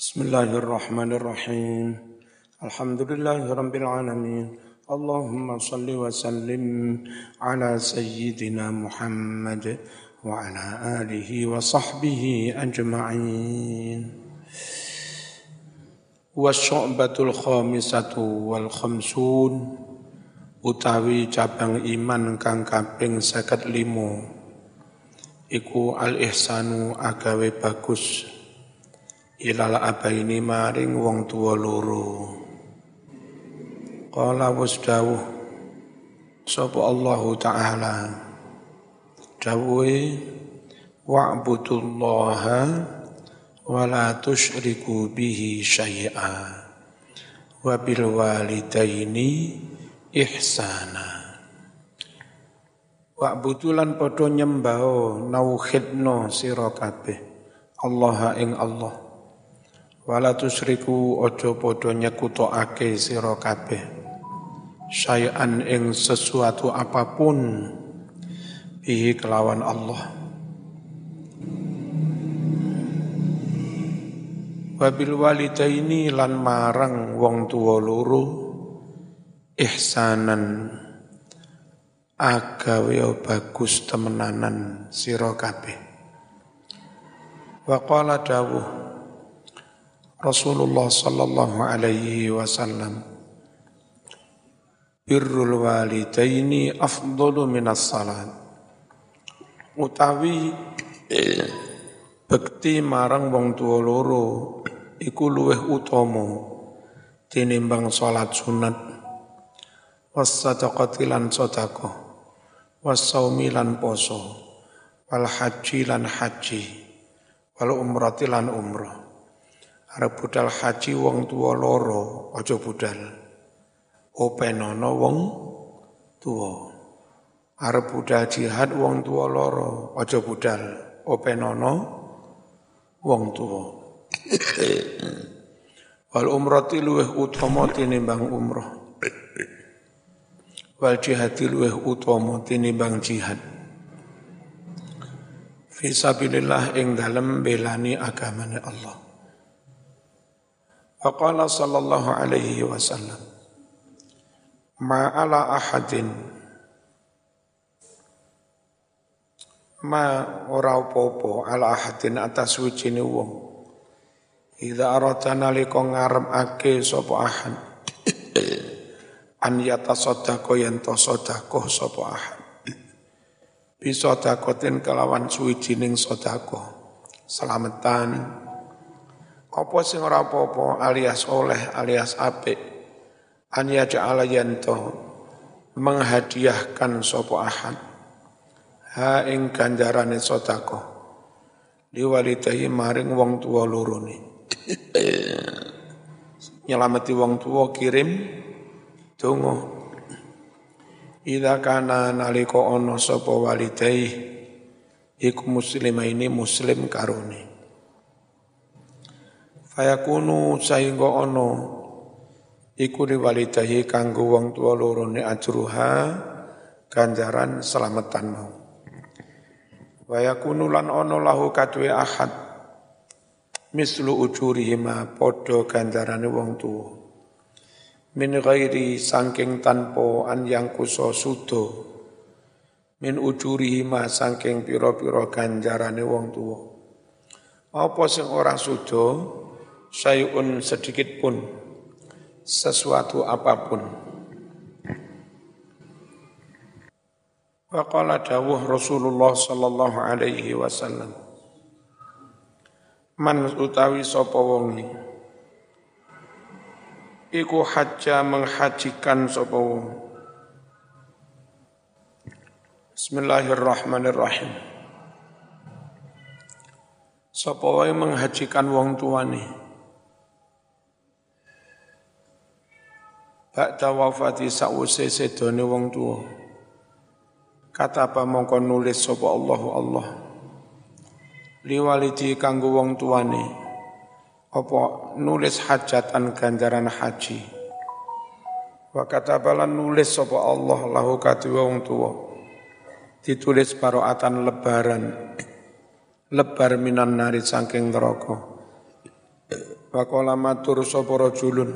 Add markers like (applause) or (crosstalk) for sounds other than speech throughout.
Bismillahirrahmanirrahim. Alhamdulillahirabbil alamin. Allahumma salli wa sallim ala sayyidina Muhammad wa ala alihi wa sahbihi ajma'in. Wa syu'batul khamisatu wal khamsun utawi cabang iman kang kaping 55 iku al ihsanu agawe bagus ilal abaini maring wong tuwa loro. Qala wasdawuh sapa Allah taala? Dawuhe wa'budullaha wa la tusyriku bihi syai'a wa bil walidaini ihsana. Wa'budulan padha nyembah nauhidno sira kabeh. Allah ing Allah Wala tusriku ojo podo nyekutokake sira kabeh. Syai'an ing sesuatu apa pun bihi kelawan Allah. Wabil walidaini lan marang wong tuwa loro ihsanan agawe bagus temenanan sira kabeh. Wa qala dawuh Rasulullah sallallahu alaihi wasallam. Birrul walidaini afdalu minas salat. Utawi bekti marang wong tuwa loro iku luweh utama tinimbang salat sunat. Was sadaqati lan sedekah. Was lan poso. Wal haji lan haji. Wal umrati lan umrah Arep budal haji wong tua loro, aja budal. Openono wong tua. Arep budal jihad wong tua loro, aja budal. Openono wong tua. Wal umrati luweh utama tinimbang umroh. Wal jihadi luweh utama tinimbang jihad. Fisabilillah ing dalem belani agamane Allah. Faqala sallallahu alaihi wasallam Ma'ala ahadin. Ma ora apa-apa ala ahadin atas wijine wong. Idza arata nalika ngarepake sapa ahad. An yatasaddaqo yen to sedekah sapa ahad. Bisa dakotin kelawan suwijining sedekah selamatan apa sing ora apa-apa alias oleh alias apik. An yaj'ala yanto menghadiahkan sapa ahad. Ha ing ganjarane sedekah liwalidahi maring wong tuwa loro ni (laughs) nyelamati wong tuwa kirim donga. Ida kana nalika ana sapa walidai iku muslimaini muslim karone Fayakunu sahingga ono iku walidahi kanggo wong tua loro ne ajruha ganjaran selamatan mau. Wayakunu lan ono lahu kadwe ahad mislu ujurihima podo ganjarane wong tua. Min ghairi sangking tanpo an yang kuso sudo. Min ujurihima sangking piro-piro ganjarane wong tua. Apa sing ora sudo? Syai'un sedikit pun. Sesuatu apa pun. Waqala dawuh Rasulullah sallallahu alaihi wasallam. Man utawi sapa wong iku hajja menghajikan sapa wong. Bismillahirrahmanirrahim. Sapa wae menghajikan wong tuane Ba'da wafati sa'use sedone wong tua. Kata apa mongko nulis sapa Allahu Allah. Liwalidi kanggo wong tuane. Apa nulis hajatan ganjaran haji. Wa katabalan nulis sapa Allah lahu kadua wong tua. Ditulis paroatan lebaran. Lebar minan nari saking neraka Waqala matur sapa rajulun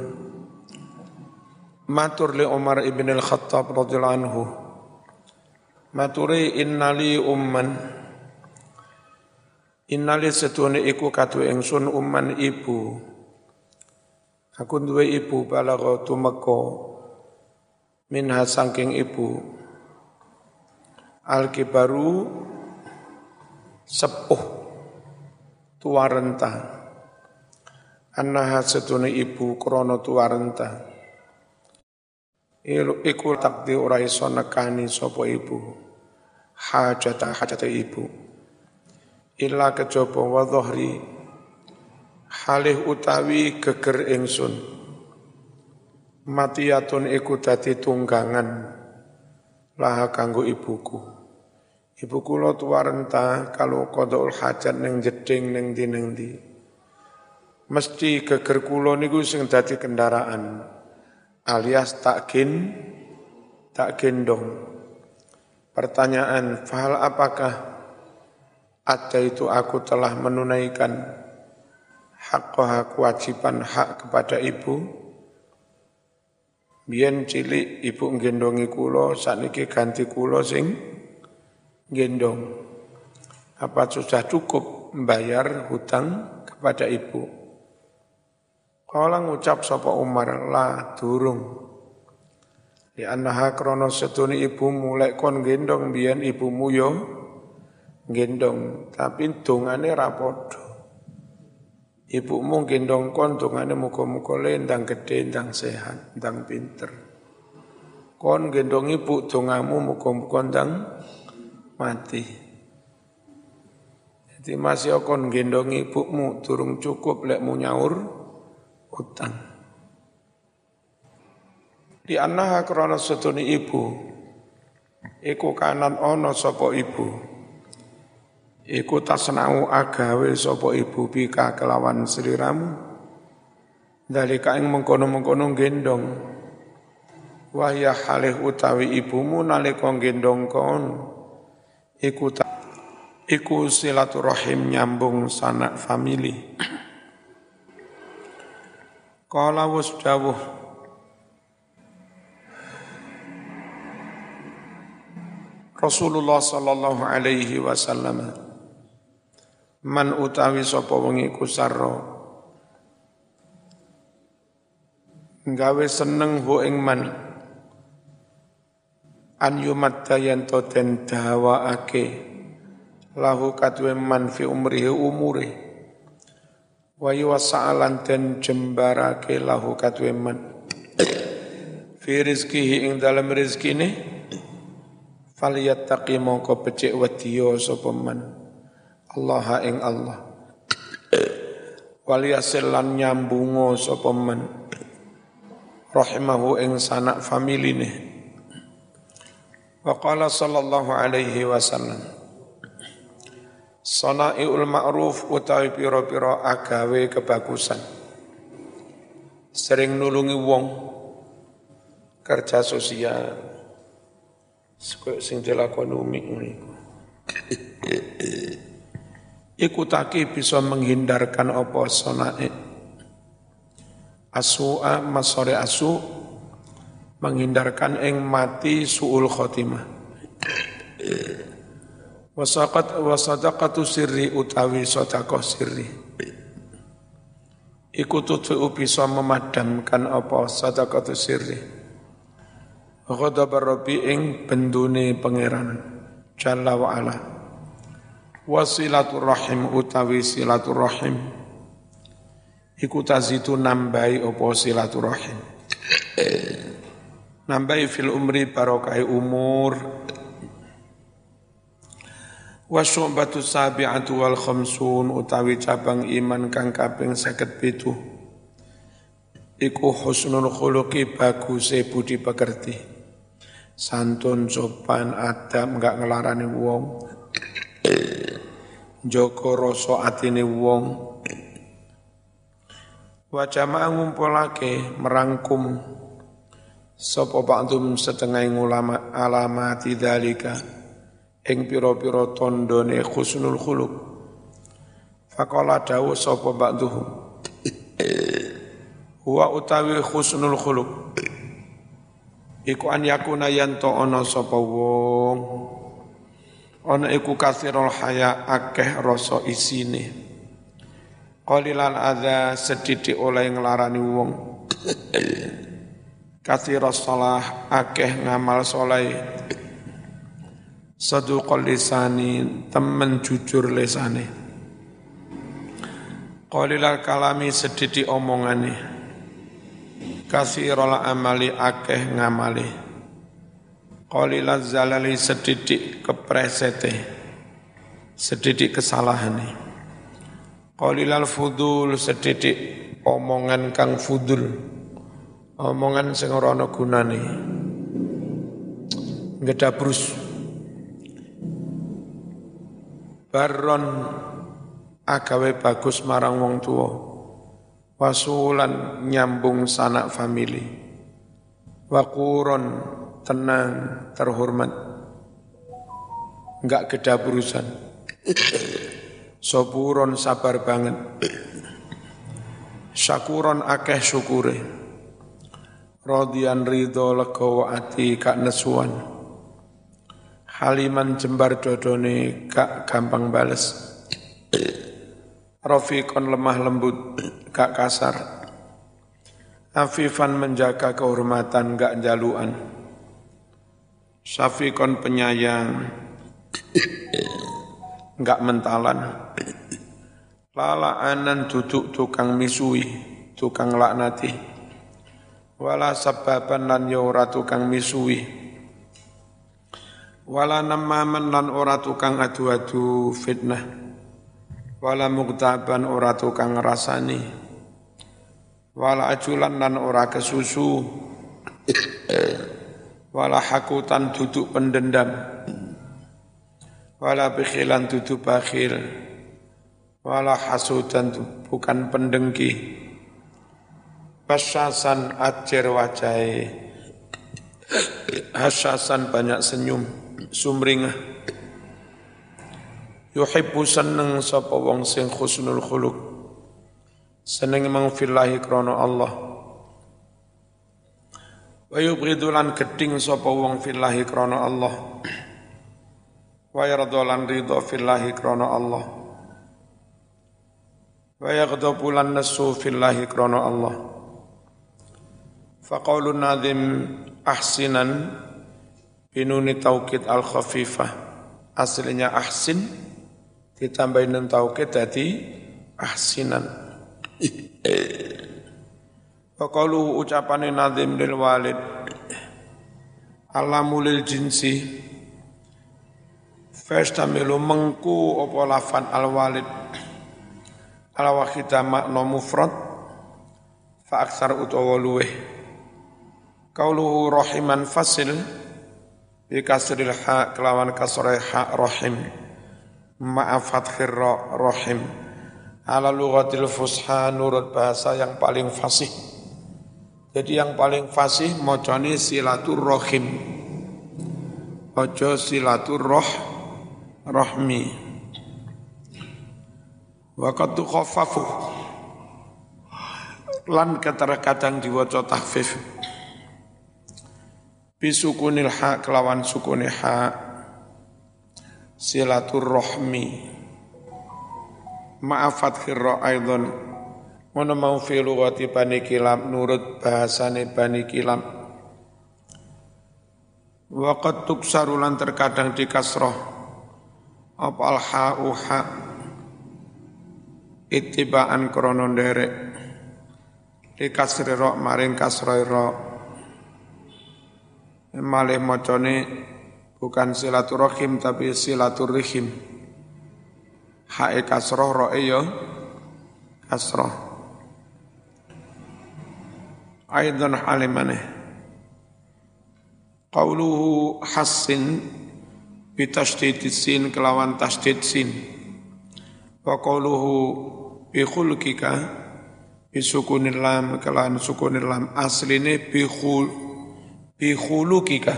Matur li Umar ibn al-Khattab radhiyallahu anhu. Maturi innali umman. Innali setune iku katu ingsun umman ibu. Aku duwe ibu balagha tumeka minha saking ibu. Alkibaru sepuh tua renta annaha setune ibu krono tua renta iku takdi ora iso nekani sapa ibu. Hajata hajata ibu. Illa kejaba wa dhahri. Halih utawi geger ingsun. Matiyatun iku dadi tunggangan. Laha kanggo ibuku. Ibu kula tua renta kalau qadaul hajat neng jeding neng di neng di. Mesti geger kula niku sing dadi kendaraan alias tak gen tak gendong. Pertanyaan, fahal apakah ada itu aku telah menunaikan hak kewajiban hak kepada ibu? Biyen cilik ibu nggendongi kula, sakniki ganti kula sing gendong. Apa sudah cukup membayar hutang kepada ibu? Kala ngucap sapa Umar la durung. Di anaha krono setuni ibu mulai kon gendong biyen ibumu yo gendong tapi dongane rapodo. Ibumu gendong kon dongane muka-muka lendang gede, ndang sehat, ndang pinter. Kon gendong ibu dongamu muka-muka ndang mati. Jadi masih akan gendong ibumu turung cukup lek mu nyaur utang. Di anaha krana setuni ibu, iku kanan ono sopo ibu. Iku tasnau agawe sopo ibu bika kelawan seliramu. Dari kain mengkono-mengkono gendong. Wahya halih utawi ibumu nalika gendong kon iku iku silaturahim nyambung sanak famili Kala wis dawuh. Rasulullah sallallahu alaihi wasallam man utawi sapa wengi ku sarra gawe seneng ho ing man an yumatta yanto den dawaake lahu katwe man fi umrihi umure wa yuwasa'alan den jembarake lahu katwe man fi rizkihi ing dalam rizkine falyattaqi mongko becik wadiyo sapa man Allah ing Allah. Waliyasil lan nyambungo sapa man rahimahu ing sanak familine Wa qala sallallahu alaihi wasallam Sana'iul ma'ruf utawi piro-piro agawe kebagusan. Sering nulungi wong kerja sosial. Sing dilakoni umik niku Iku. Taki bisa menghindarkan apa sonae Asu'a masore asu' menghindarkan eng mati suul khotimah wasaqat wasadaqatu sirri utawi sedekah sirri. Iku tutu bisa memadamkan apa? Sedekah sirri. Ghadab rabbi ing bendune pangeran jalla wa ala. Wasilaturrahim utawi silaturrahim. Iku tazitu nambahi apa? Silaturrahim. Nambahi fil umri barokai umur wa syu'batu sabi'atu wal khamsun utawi cabang iman kang kaping 57 iku husnul khuluqi baguse budi pekerti. Santun sopan adab enggak ngelarani wong. Joko rasa atine wong. Wa jama'a ngumpulake merangkum. Sopo ba'dum setengah ulama alamati dzalika ing pira-pira tandane khusnul khuluq. Faqala dawu sapa ba'duhum Huwa utawi khusnul khuluq. Iku an yakuna yanto ana sapa wong. Ana iku kasirul haya akeh rasa isine. Qalilan adza sedidik oleh nglarani wong. Kathiras salah akeh ngamal soleh saduqul lisani temen jujur lesane qalilal kalami sedidik omongane. Kasirul amali akeh ngamali. Qalilaz zalali sedidik kepresete. Kesalahan qalilal fudul sedidik omongan kang fudul. Omongan sing ora ana gunane. Ngedabrus baron agawe bagus marang wong tuwa. Wasulan nyambung sanak famili. Wakuron tenang terhormat. Enggak kedaburusan soburon sabar banget. Syakuron akeh syukure. Rodian ridho legowo ati kak nesuan haliman jembar dodone kak gampang bales Rafiqon lemah lembut, gak kasar. Afifan menjaga kehormatan, gak jaluan. Syafiqon penyayang, gak mentalan. Lalaanan duduk tukang misui, tukang laknati. Wala sababan lan ya ora tukang misui. Wala namaman lan ora tukang adu-adu fitnah. Wala muktaban ora tukang rasani wala ajulan lan ora kesusu. Wala hakutan duduk pendendam. Wala bikhilan duduk bakhil. Wala hasudan bukan pendengki. Pasyasan ajar wajai Hasyasan banyak senyum Sumringah. Yuhibbu seneng sapa wong sing khusnul khuluq. Seneng mang fillahi krana Allah. Wa yubghidu lan geding sapa wong fillahi krana Allah. Wa yarda lan ridha fillahi krana Allah. Wa yaghdabu lan nasu fillahi krana Allah. Faqaulun nadhim ahsinan binuni taukid al khafifah aslinya ahsin ditambahin nun tauhid dadi ahsinan. (laughs) Wa qalu ucapane nazim lil walid alamu lil jinsi. Fastamilu mengku apa lafan al walid ala wakhida makna mufrad fa aksar utawa luweh qauluhu rahiman fasil bi kasril ha kelawan kasrah ha rahim ma'afat khirra rahim ala lughatil fusha nurut bahasa yang paling fasih. Jadi yang paling fasih mocone silatur rahim ojo silatur roh rahmi wa qad khaffafu lan kadang diwaca bisukunil ha kelawan sukunil ha. Silaturrohmi. Ma'afat khirra aidon. Ngono mau fi lughati bani kilam nurut bahasane bani kilam. Waqat tuksarulan terkadang dikasroh. Apa al ha ittibaan krono derek dikasri ro maring kasroi ro malih macane bukan silaturahim tapi silaturrihim hae kasroh roe yo kasroh. Aidan halimane. Qauluhu hassin bitashdid sin kelawan tasdid sin. Wa qauluhu bi khulqika bi sukunil lam kelawan sukunil lam asline bi bi khuluqika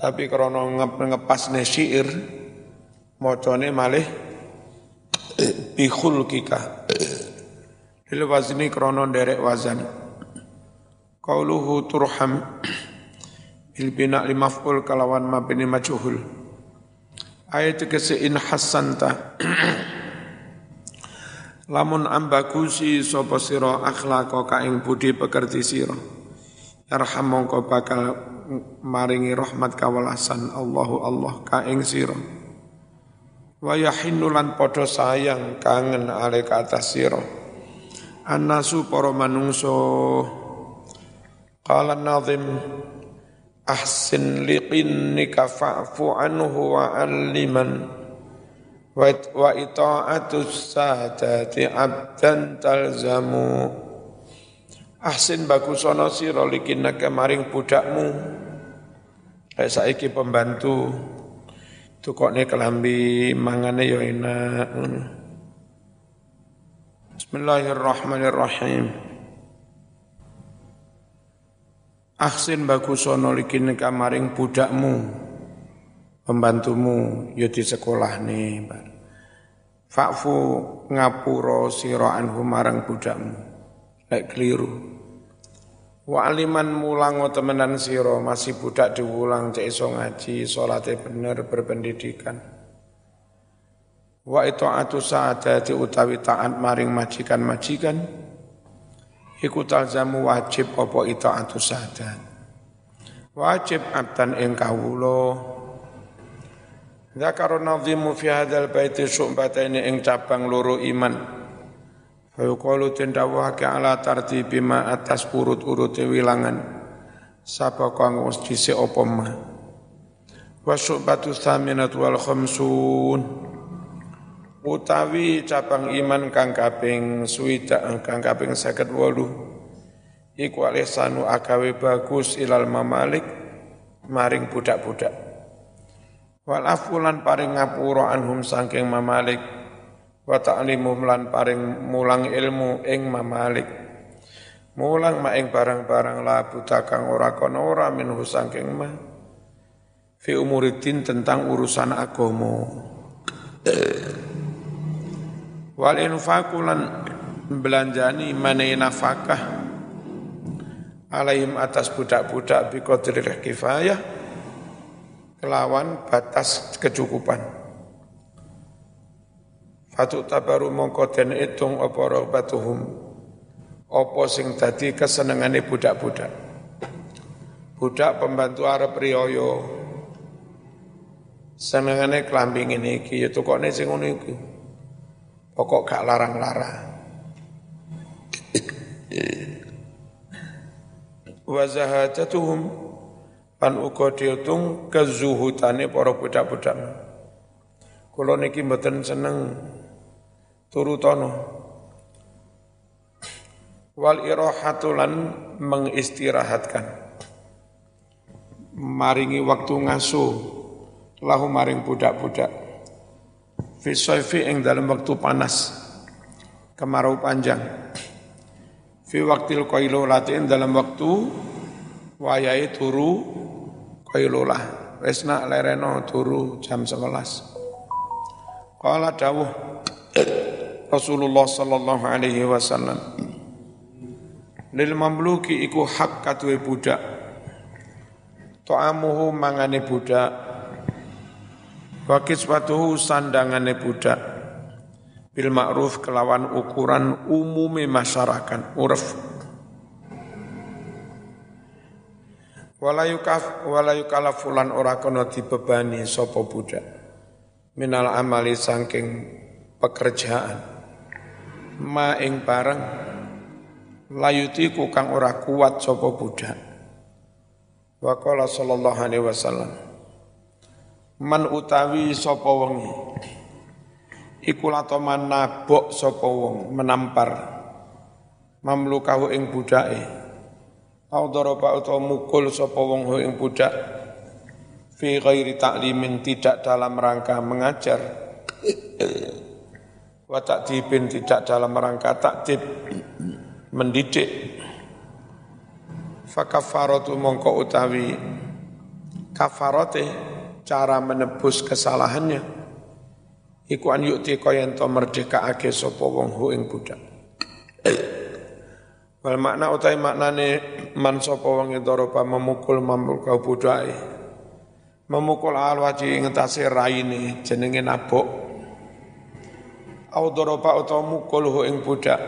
tapi krono ngepas syair mocone malih bihul kika wazni krono derek wazan. Qauluhu turham bil bina li maf'ul kalawan mabni majhul. Ayat kese in hasanta Lamun ambagusi sapa sira akhlaq ka ing budi pekerti sira. Yarham mongko bakal maringi rahmat kawalasan Allahu Allah ka ing sira. Wa yahinnu lan padha sayang kangen ale ka atas sira. Annasu para manungso Qala nazim ahsin liqinnika fa'fu anhu wa alliman wa ita'atus sadati abdan talzamu ahsin bagusono sira likinaka maring budakmu. Kayak saiki pembantu. Tukokne kelambi mangane yo enak Bismillahirrahmanirrahim. Ahsin bagusono likinaka maring budakmu. Pembantumu ya di sekolah nih Fakfu ngapuro sira anhu marang budakmu lek keliru. Wa aliman mulang temenan sira masih budak diulang cek iso ngaji salate bener berpendidikan. Wa itu atu saadati utawi taat maring majikan-majikan iku talzamu wajib apa itu atu saadat wajib abdan ing kawula. Zakar nazimu fi hadzal baiti syu'bataini ing cabang loro iman. Fa yuqalu tindawake ala tartibi ma atas urut-urute wilangan. Sapa kang wis dhisik apa ma. Wa syu'batu tsaminatu wal khamsun. Utawi cabang iman kang kaping suwida kang kaping 58 iku alisanu agawe bagus ilal mamalik maring budak-budak. Wal afulan paring ngapura anhum sangking mamalik wa ta'limum lan paring mulang ilmu ing mamalik. Mulang ma ing barang-barang la buta kang ora kono ora minhu sangking ma. Fi umuridin tentang urusan agama. Wal infakulan belanjani manai nafakah alaihim atas budak-budak bi qadril kifayah kelawan batas kecukupan. Fatu tabaru mongko den itung apa rohbatuhum apa sing dadi kesenengane budak-budak. Budak pembantu arep riyoyo senengane klambi ngene iki ya tukokne sing ngono iki. Pokok gak larang-larang. (coughs) Wa zahadatuhum Pan uga diutung kezuhutane para budak-budak. Kula niki mboten seneng turutono. Wal irahatulan mengistirahatkan. Maringi waktu ngasuh lahu maring budak-budak. Fi ing dalam waktu panas kemarau panjang. Fi waktil qailulatin dalam waktu wayai turu Qailulah wis nak lereno turu jam 11 Qala dawuh Rasulullah sallallahu alaihi wasallam. Lil mamluki iku hak katuwe budak. To'amuhu mangane budak. Wa kiswatuhu sandangane budak. Bil ma'ruf kelawan ukuran umumi masyarakat urf. Walayu kaf walayu kalafulan ora kono dibebani sapa budak. Minal amali saking pekerjaan. Ma ing bareng. Layutiku kang ora kuat sapa budak. Wa qala sallallahu alaihi wasallam Man utawi sapa wengi iku latoman nabok sapa wong menampar mamlukahu ing budake. Au daraba utawa mukul sapa wong ing budak fi ghairi ta'limin tidak dalam rangka mengajar wa ta'dibin tidak dalam rangka takdib mendidik fakafaratu mongko utawi kafarate cara menebus kesalahannya iku an yukti kaya ento merdeka ake sapa wong ing budak Wal makna utai maknane man sapa wong memukul mamul kau budai. Memukul al waji ing tase raine jenenge nabok. Au doroba utawa mukul hu ing budak.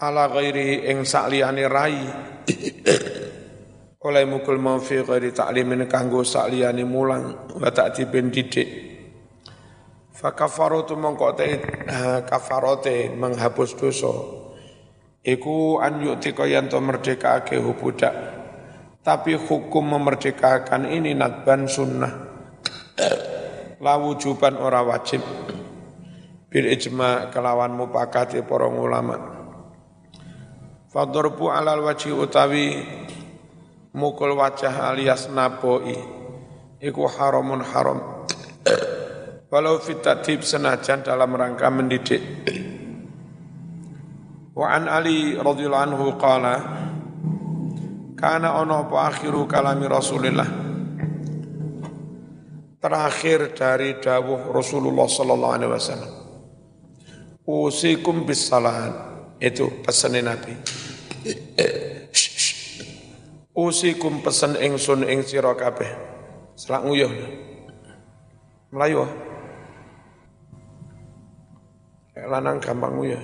Ala ghairi ing sakliyane rai. (coughs) Oleh mukul mau fi ghairi ta'limin kanggo sakliyane mulang wa ta'dibin didik. Fakafarotu mongko te kafarote menghapus dosa iku an yu'tika yen to merdekake budak tapi hukum memerdekakan ini nadban sunnah (coughs) la wujuban ora wajib bil ijma kelawan mupakati para ulama. Fadurbu alal wajhi utawi mukul wajah alias napoi iku haramun haram. (coughs) Walau fitatib senajan dalam rangka mendidik. Wa an Ali radhiyallahu anhu qala kana ono apa akhiru kalami Rasulillah? Terakhir dari dawuh Rasulullah sallallahu alaihi wasallam usikum bis salat itu pesanin Nabi usikum pesan ingsun ing sira kabeh selak nguyuh Melayu lanang gampang nguyuh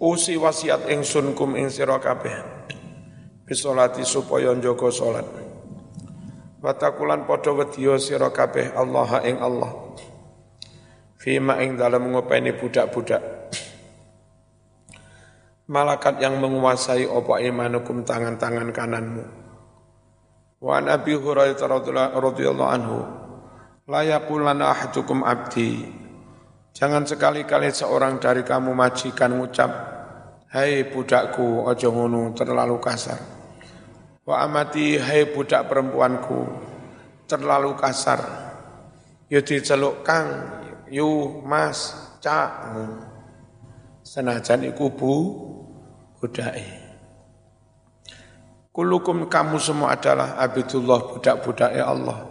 Usi wasiat ingsun kum ing sira kabeh. Bisolati supaya njaga salat. Watakulan padha wedya sira kabeh Allah ing Allah. Fima ing dalam ngopeni budak-budak. Malakat yang menguasai opa imanukum tangan-tangan kananmu. Wa Nabi Hurairah radhiyallahu anhu la yaqulanna ahadukum abdi Jangan sekali-kali seorang dari kamu majikan ngucap, Hai budakku, ojo ngono terlalu kasar. Wa amati, hai budak perempuanku, terlalu kasar. Yo diceluk kang, yu mas, cak. Senajan iku bu, budake. Kulukum kamu semua adalah abidullah budak-budak Allah.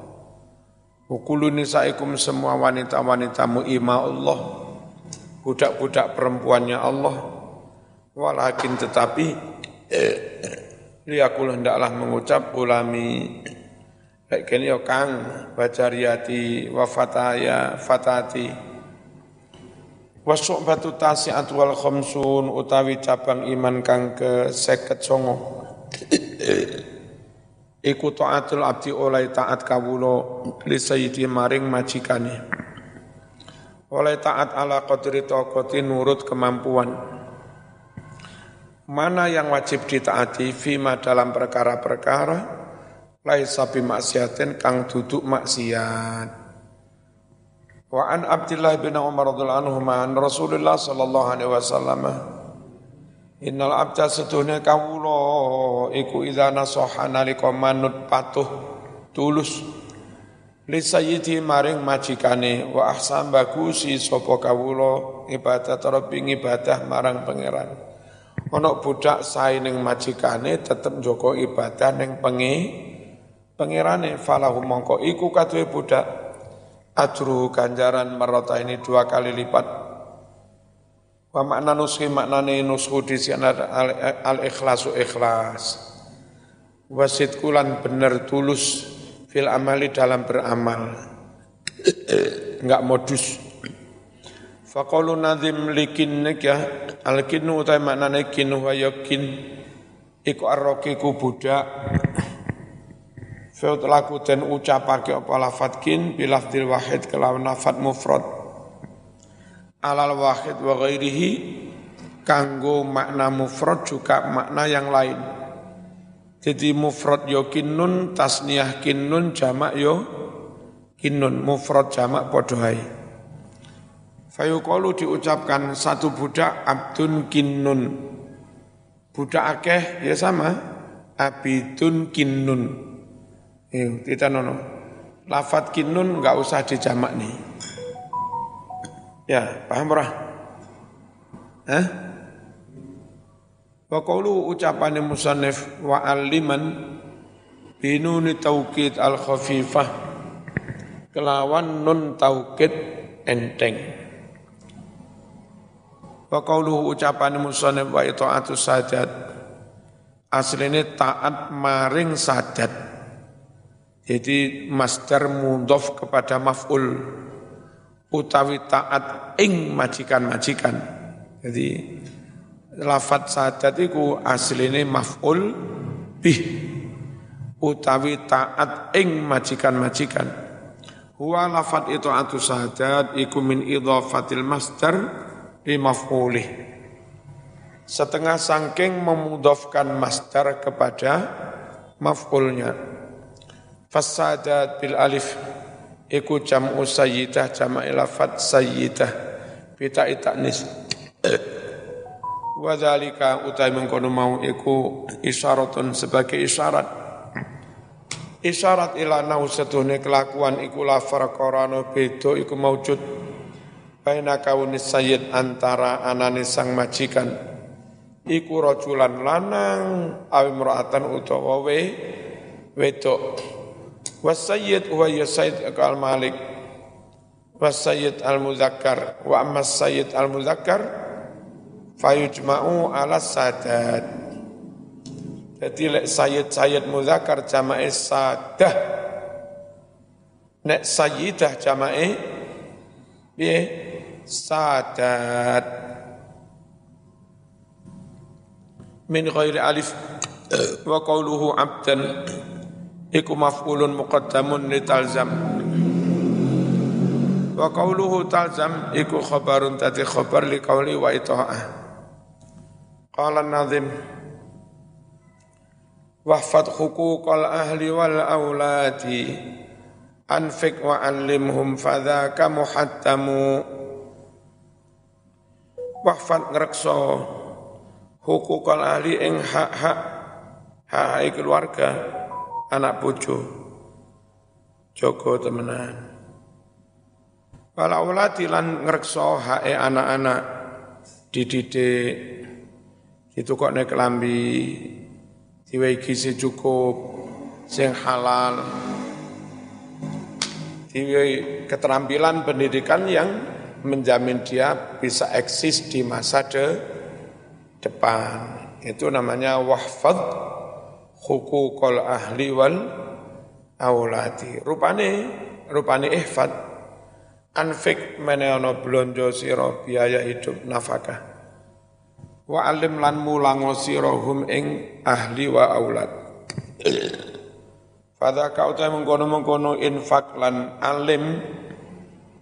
Ukulu nisaikum semua wanita-wanitamu ima Allah, budak-budak perempuannya Allah, walakin tetapi (clears throat) liakulah hendaklah mengucap ulami baik kini yo kang bacariati wafataya fatati. Wasuk batu tasiat wal khamsun utawi cabang iman kang ke seket songo iku taatul abdi oleh taat kawulo li sayyidi maring majikane. Oleh taat ala qadri taqati nurut kemampuan. Mana yang wajib ditaati fima dalam perkara-perkara laisa maksiatin kang duduk maksiat. Wa an Abdullah bin Umar radhiyallahu anhu an Rasulullah sallallahu alaihi wasallam. Innal abda seduhnya kawulo iku idza nasaha nalika manut patuh tulus. Li sayyidi maring majikane wa ahsan bagusi sapa kawulo ibadah rabbi ibadah marang pangeran. Ana budak sae ning majikane tetep njogo ibadah ning pengi pangerane falahu mongko iku kaduwe budak ajru ganjaran merota ini dua kali lipat Wa makna nushi maknane nushu di sana al ikhlasu ikhlas. Wasit kulan bener tulus fil amali dalam beramal. (clears throat) Enggak modus. Faqalu nazim likin ya al kinu utai maknane kinu wa yakin iku arrokiku budak (clears throat) Feut laku dan ucapake apa lafat kin bilafdil wahid kelawan lafat mufrad alal wahid wa ghairihi kanggo makna mufrad juga makna yang lain. Jadi mufrad yo kinnun, tasniyah kinnun, jamak yo kinnun, mufrad jamak podohai. Fayuqalu diucapkan satu budak abdun kinnun. Budak akeh ya sama, abidun kinnun. Eh, kita nono. Lafat kinnun enggak usah dijamak nih. Ya, paham ora? Hah? Wa qawlu ucapane musannif wa aliman binuni taukid al khafifah kelawan nun taukid enteng. Wa qauluhu ucapan musannif wa itaatu sadat. Asline taat maring sadat. Jadi masdar mudhof kepada maf'ul utawi taat ing majikan-majikan. Jadi lafat sadat iku asline maf'ul bih utawi taat ing majikan-majikan. Huwa lafat itu atu sadat iku min idhafatil masdar bimaf'ulih. Setengah sangking memudofkan masdar kepada maf'ulnya. Fasadat bil alif. Iku jam'u sayyidah jama' lafat sayyidah. Bita itaknis. Wa dzalika utai mengkono mau iku isyaratun sebagai isyarat. Isyarat ila nau setuhne kelakuan iku la farqarano bedo iku maujud. Baina kaunis sayyid antara anane sang majikan. Iku rajulan lanang awi mura'atan utawa we wedok was sayyid huwa ya sayyid al malik. Was sayyid al muzakkar wa amma sayyid al muzakkar fayujma'u ala sadat. Jadi lek sayyid sayyid muzakkar jama'i sadah. Nek sayyidah jama'i piye? Sadat. Min ghairi alif wa qawluhu abdan iku maf'ulun muqaddamun li talzam. Wa qawluhu talzam iku khabarun tati khabar li qawli wa ita'ah qala nazim wahfad huquqal ahli wal awladi anfik wa allimhum fadhaka muhattamu wahfat ngrekso hukukal ahli ing hak-hak hak keluarga anak bojo jogo temenan. Walau lan ngrekso hak anak-anak dididik. Itu kok nek lambi diwehi gizi cukup. Sing halal. Diwehi keterampilan pendidikan yang menjamin dia bisa eksis di masa de, depan. Itu namanya wahfad hukukul ahli wal awlati. Rupane, rupane ihfad, anfik meneono blonjo siro biaya hidup nafkah. Wa alim lan mulango sirohum ing ahli wa aulad. Fadha kau mengkono-mengkono infak lan alim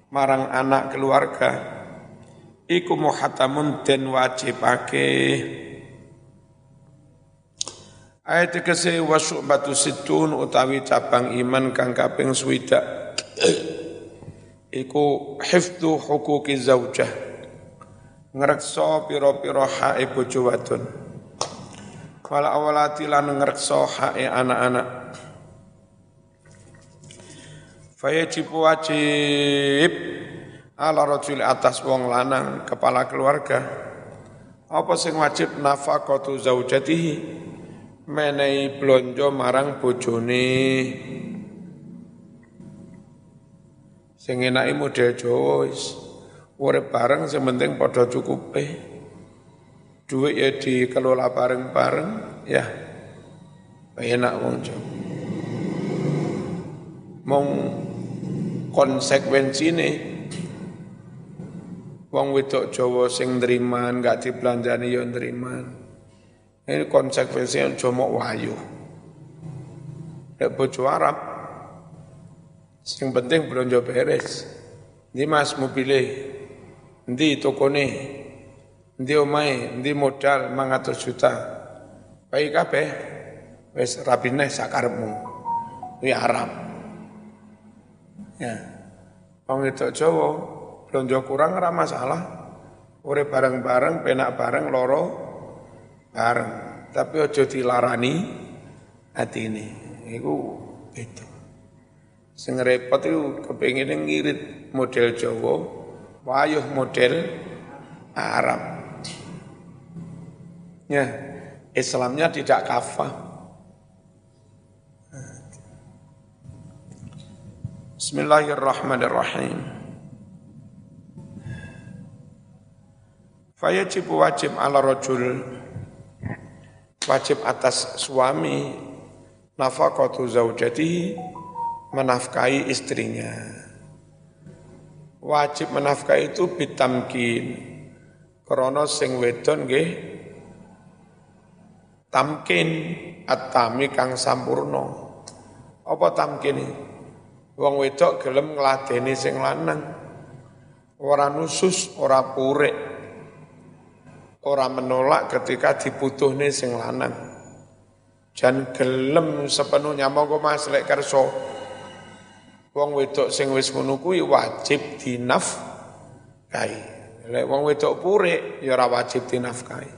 marang anak keluarga iku muhatamun den wajibake Ayat kese batu situn utawi cabang iman kang kaping swidak. Iku hifdu hukuki zaujah ngrekso pira-pira hae bojo wadon. Wala awalati lan ngrekso hae anak-anak. Fayajib wajib ala rajul atas wong lanang kepala keluarga. Apa sing wajib nafaqatu zaujatihi menehi blonjo marang bojone. Sing enake model Jawa wis. Urip bareng sing penting padha cukupe. Duit ya dikelola bareng-bareng ya. Enak wong Jawa. Mong konsekuensine wong wedok Jawa sing nriman gak diplanjani ya nriman ini konsekuensinya aja mok wayu nek bojo Arab sing penting belanja beres. Ndi Mas mau pilih ndi tokone? Ndi omahe? Ndi modal 500 juta? Baik kabeh wis rapine sakarepmu kuwi Arab. Ya. Wong itu Jawa blonjo kurang ora masalah. Ore bareng-bareng, penak bareng, loro bareng. Tapi ojo dilarani hati ini. Iku itu. Sing repot itu kepingin ngirit model Jawa, wayuh model Arab. Ya, Islamnya tidak kafah. Bismillahirrahmanirrahim. Fayajib wajib ala rajul wajib atas suami nafaqatu zaujatihi menafkahi istrinya. Wajib menafkahi itu bitamkin. Krana sing wedon nggih tamkin atami kang sampurno. Apa tamkin? Wong wedok gelem ngladeni sing lanang. Ora nusus, ora purik Orang menolak ketika dibutuhne sing lanang. Jan gelem sepenuhnya monggo Mas lek kerso. Wong wedok sing wis ngono kuwi wajib dinafkahi. Lek wong wedok purik ya ora wajib dinafkahi.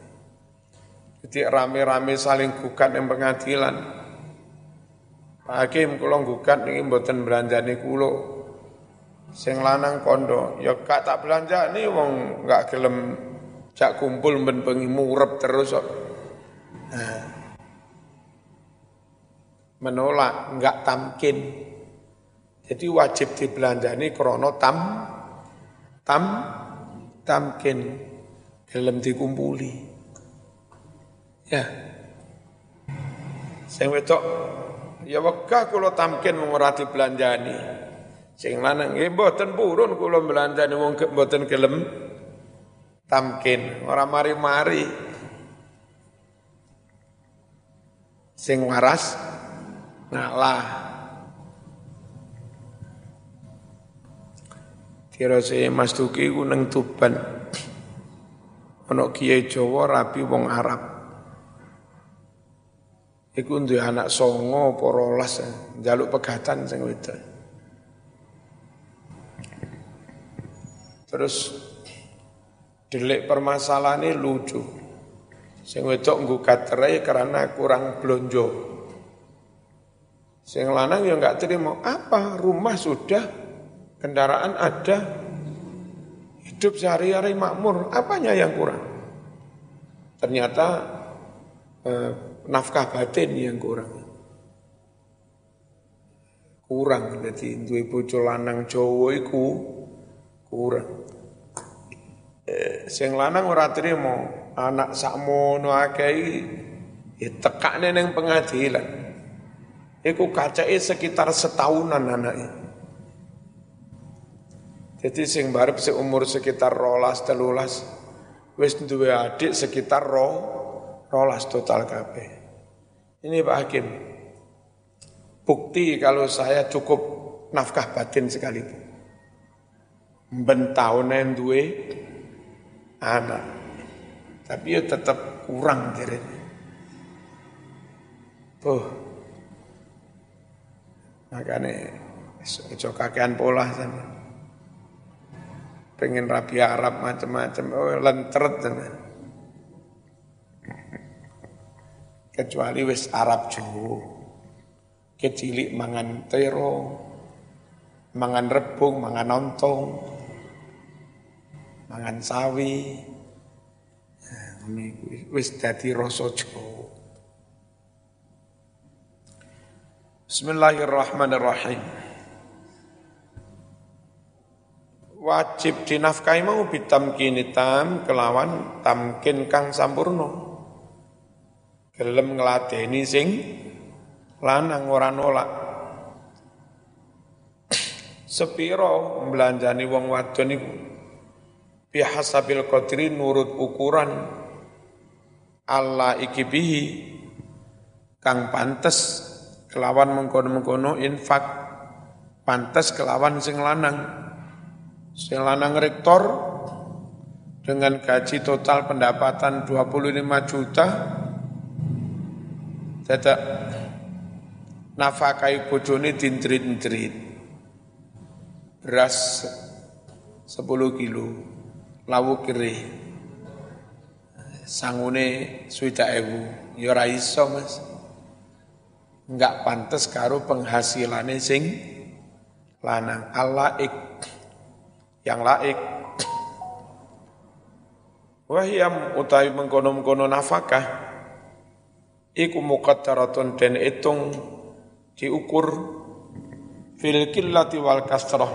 Jadi rame-rame saling gugat yang pengadilan. Pak Hakim kula gugat niki mboten belanjane kula. Sing lanang kondo, ya gak tak belanja nih wong gak gelem Cak kumpul ben bengi murep terus kok. Nah. Menolak, enggak tamkin. Jadi wajib dibelanjani krono tam tam tamkin gelem dikumpuli. Ya. Sing wedok ya wegah kula tamkin wong ora dibelanjani. Sing lanang nggih mboten purun kula belanjani wong mboten gelem tamkin ora mari-mari. Sing waras ngalah. Tirose Mas Duki ku nang Tuban. Ana kiai Jawa rabi wong Arab. Iku duwe anak songo apa rolas njaluk pegatan sing wedok. Terus Delik permasalahan ini lucu. Sing wedok nggugat cerai karena kurang blonjo. Sing lanang ya enggak terima. Apa? Rumah sudah, kendaraan ada, hidup sehari-hari makmur. Apanya yang kurang? Ternyata eh, nafkah batin yang kurang. Kurang. Jadi duwe bojo lanang Jawa iku kurang. Sing lanang ora trimo anak sakmono akeh ya tekakne ning pengadilan. Iku kacake sekitar setahunan anaknya jadi sing barep seumur sekitar rolas telulas wis duwe adik sekitar ro rolas total kabeh. Ini Pak Hakim bukti kalau saya cukup nafkah batin sekalipun. Ben tahunan duwe anak. Tapi ya tetap kurang kira Tuh. Makanya itu kakean pola sama. Pengen rapi Arab macam-macam, oh lenteret sama. Kecuali wis Arab Jawa. Kecilik mangan tero, mangan rebung, mangan ontong mangan sawi. Wis dadi rasa. Bismillahirrahmanirrahim. Wajib dinafkahi mau bitamkini tam kelawan tamkin kang sampurno. Gelem ngladeni sing lanang ora nolak. Sepiro belanjani wong wadon iku bihasabil qadri nurut ukuran Allah ikibihi kang pantes kelawan mengkono-mengkono infak pantes kelawan sing lanang. Sing lanang rektor dengan gaji total pendapatan 25 juta dadak nafakai bojone dintrit-intrit beras 10 kilo lawu kiri. Sangune suida ewu. Ya Mas. Enggak pantas karo penghasilane sing lanang. Alaik yang laik wahyam utawi mengkono-mengkono nafkah iku muqaddaratun den hitung diukur fil qillati wal kasrah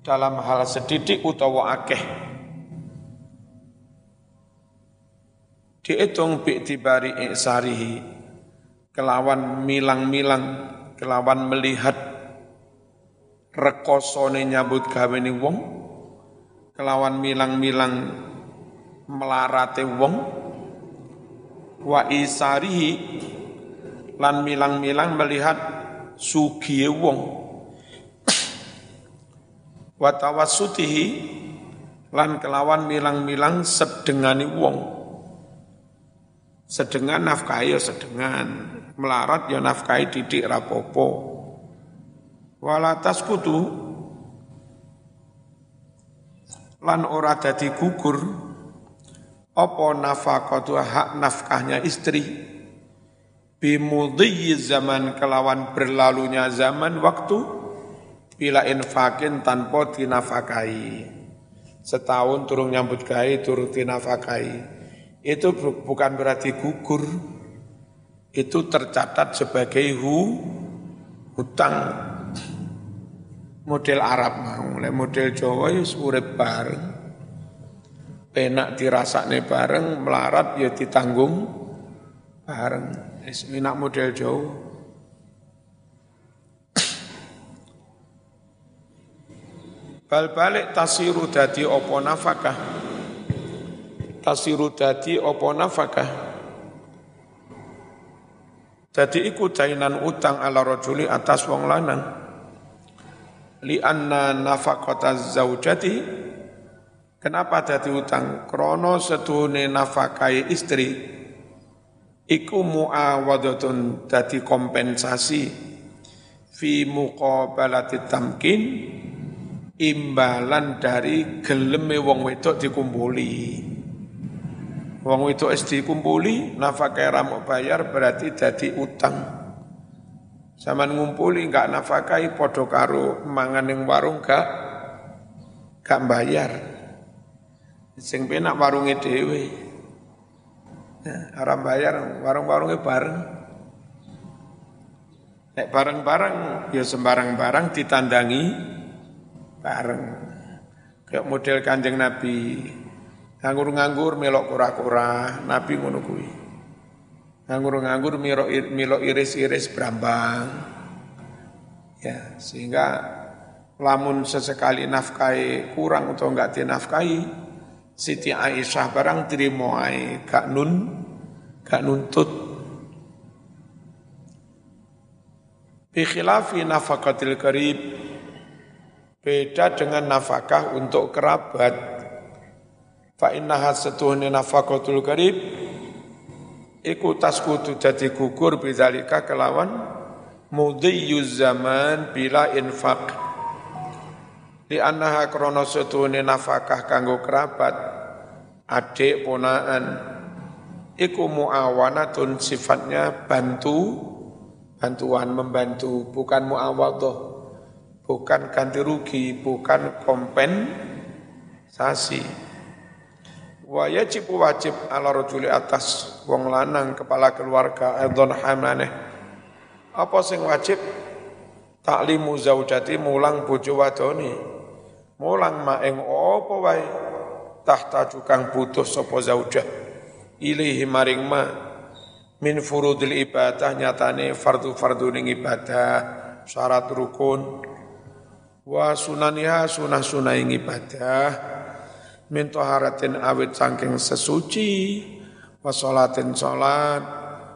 dalam hal sedidik utawa akeh. Dihitung bi'tibari i'sarihi kelawan milang-milang kelawan melihat rekosone nyambut gawe ni wong kelawan milang-milang melarate wong wa isarihi lan milang-milang melihat sugiye wong wa tawassutihi lan kelawan milang-milang sedengani wong. Sedengan nafkahi ya sedengan, melarat ya nafkahi didik rapopo. Walatas kutu lan ora dadi gugur apa nafaqatu hak nafkahnya istri? Bimudhi zaman kelawan berlalunya zaman waktu bila infakin tanpa dinafakai setahun turun nyambut gai turun dinafakai itu bukan berarti gugur, itu tercatat sebagai hu, hutang. Model Arab mulai model Jawa ya urip bareng. Penak dirasakne bareng melarat ya ditanggung bareng. Enak model Jawa bal balik tasiru dadi apa nafkah? Tasiru dadi apa nafakah dadi iku dainan utang ala rajuli atas wong lanang. Li anna nafaqata zaujati. Kenapa dadi utang? Krono setuhune nafakai istri. Iku muawadatun dadi kompensasi. Fi muqabalati tamkin imbalan dari geleme wong wedok dikumpuli Wong itu es dikumpuli, nafkah ramuk bayar berarti jadi utang. Zaman ngumpuli enggak nafkahi podo karo mangan ning warung gak gak bayar. Sing penak warunge dhewe. Nah, aram bayar warung-warungnya bareng. Nek bareng-bareng ya sembarang barang ditandangi bareng. Kayak model Kanjeng Nabi Nganggur-nganggur melok kura-kura, Nabi ngono kuwi. Nganggur-nganggur melok iris-iris berambang. Ya, sehingga lamun sesekali nafkahi kurang atau enggak dinafkahi, Siti Aisyah barang terima ai gak nun gak nuntut. Bi khilafi nafakatil karib beda dengan nafkah untuk kerabat. Fa innaha setuhni nafaqatul karib iku taskutu dadi gugur bidzalika kelawan mudhiyyuz zaman bila infaq li annaha krana setuhni nafakah kanggo kerabat adik ponaan. Iku muawanatun sifatnya bantu bantuan membantu bukan muawadhah bukan ganti rugi bukan kompensasi. Wa yajib wajib ala rajuli atas wong lanang kepala keluarga adzon hamlaneh apa sing wajib? Taklimu zaujati mulang bojo wadoni. Mulang ma ing apa wae? Tahta kang butuh sapa zaujah. Ilaihi maring ma min furudil ibadah nyatane fardu-fardu ning ibadah. Syarat rukun wa sunaniha sunah-sunah ing ibadah min taharatin awit saking sesuci wa salatin salat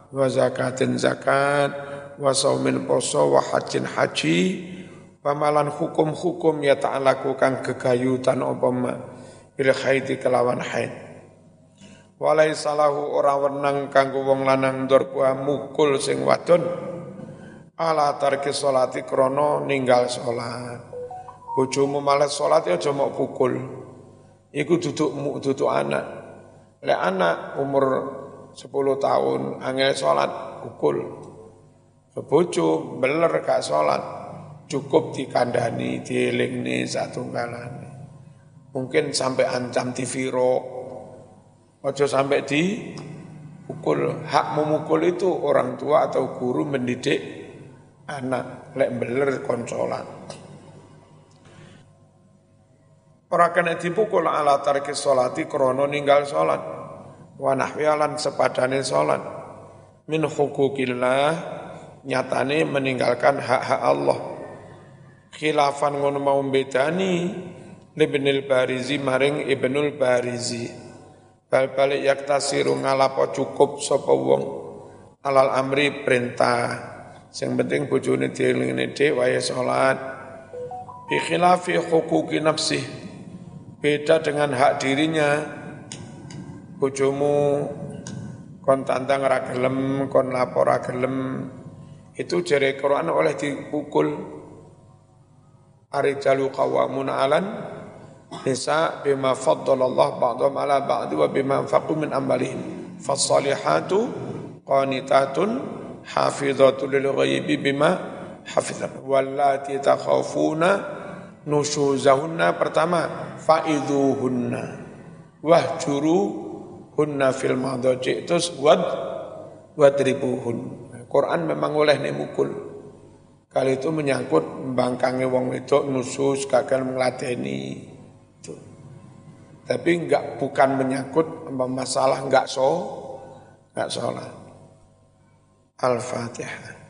wa zakatin zakat wa saumin poso wa hajin haji pamalan hukum-hukum ya ta'alaku kang gegayutan opama bil haidi kelawan haid. Walai salahu ora wenang kanggo wong lanang ndorpa mukul sing wadon ala tarki salati krono ninggal salat bojomu males salat ya aja mau pukul Iku duduk duduk anak. Lek anak umur 10 tahun angel sholat pukul. Bojo beler gak sholat cukup dikandani satu kalane. Mungkin sampai ancam tiviro. Ojo sampai di pukul. Hak memukul itu orang tua atau guru mendidik anak lek beler konsolat. Ora kena dipukul ala tarki sholati krono ninggal sholat. wa nahwialan sepadane salat. Min hukukillah nyatane meninggalkan hak-hak Allah. Khilafan ngono mau bedani Ibnul Barizi maring Ibnul Barizi. Bal balik yaktasiru ngalapo cukup sapa wong. Alal amri perintah. Sing penting bojone dielingne dhek wae salat. Bi khilafi huquqi nafsi beda dengan hak dirinya bojomu kon tantang ra gelem, kon lapor ra gelem. Itu jari Quran oleh dipukul. Arijalu qawamun alan nisa bima faddalallah ba'dhum ala ba'd wa bima anfaqu min amwalihim. Fassalihatu qanitatun hafizatun lil ghaibi bima hafizan. Wallati takhafuna nusyuzahunna pertama fa'idhuhunna wahjuru hunna fil madaji terus wad wadribuhun. Quran memang oleh mukul. Kali itu menyangkut bangkangi wong wedok nusus gagal melateni. Tapi enggak bukan menyangkut masalah enggak so enggak sholat. Al-Fatihah.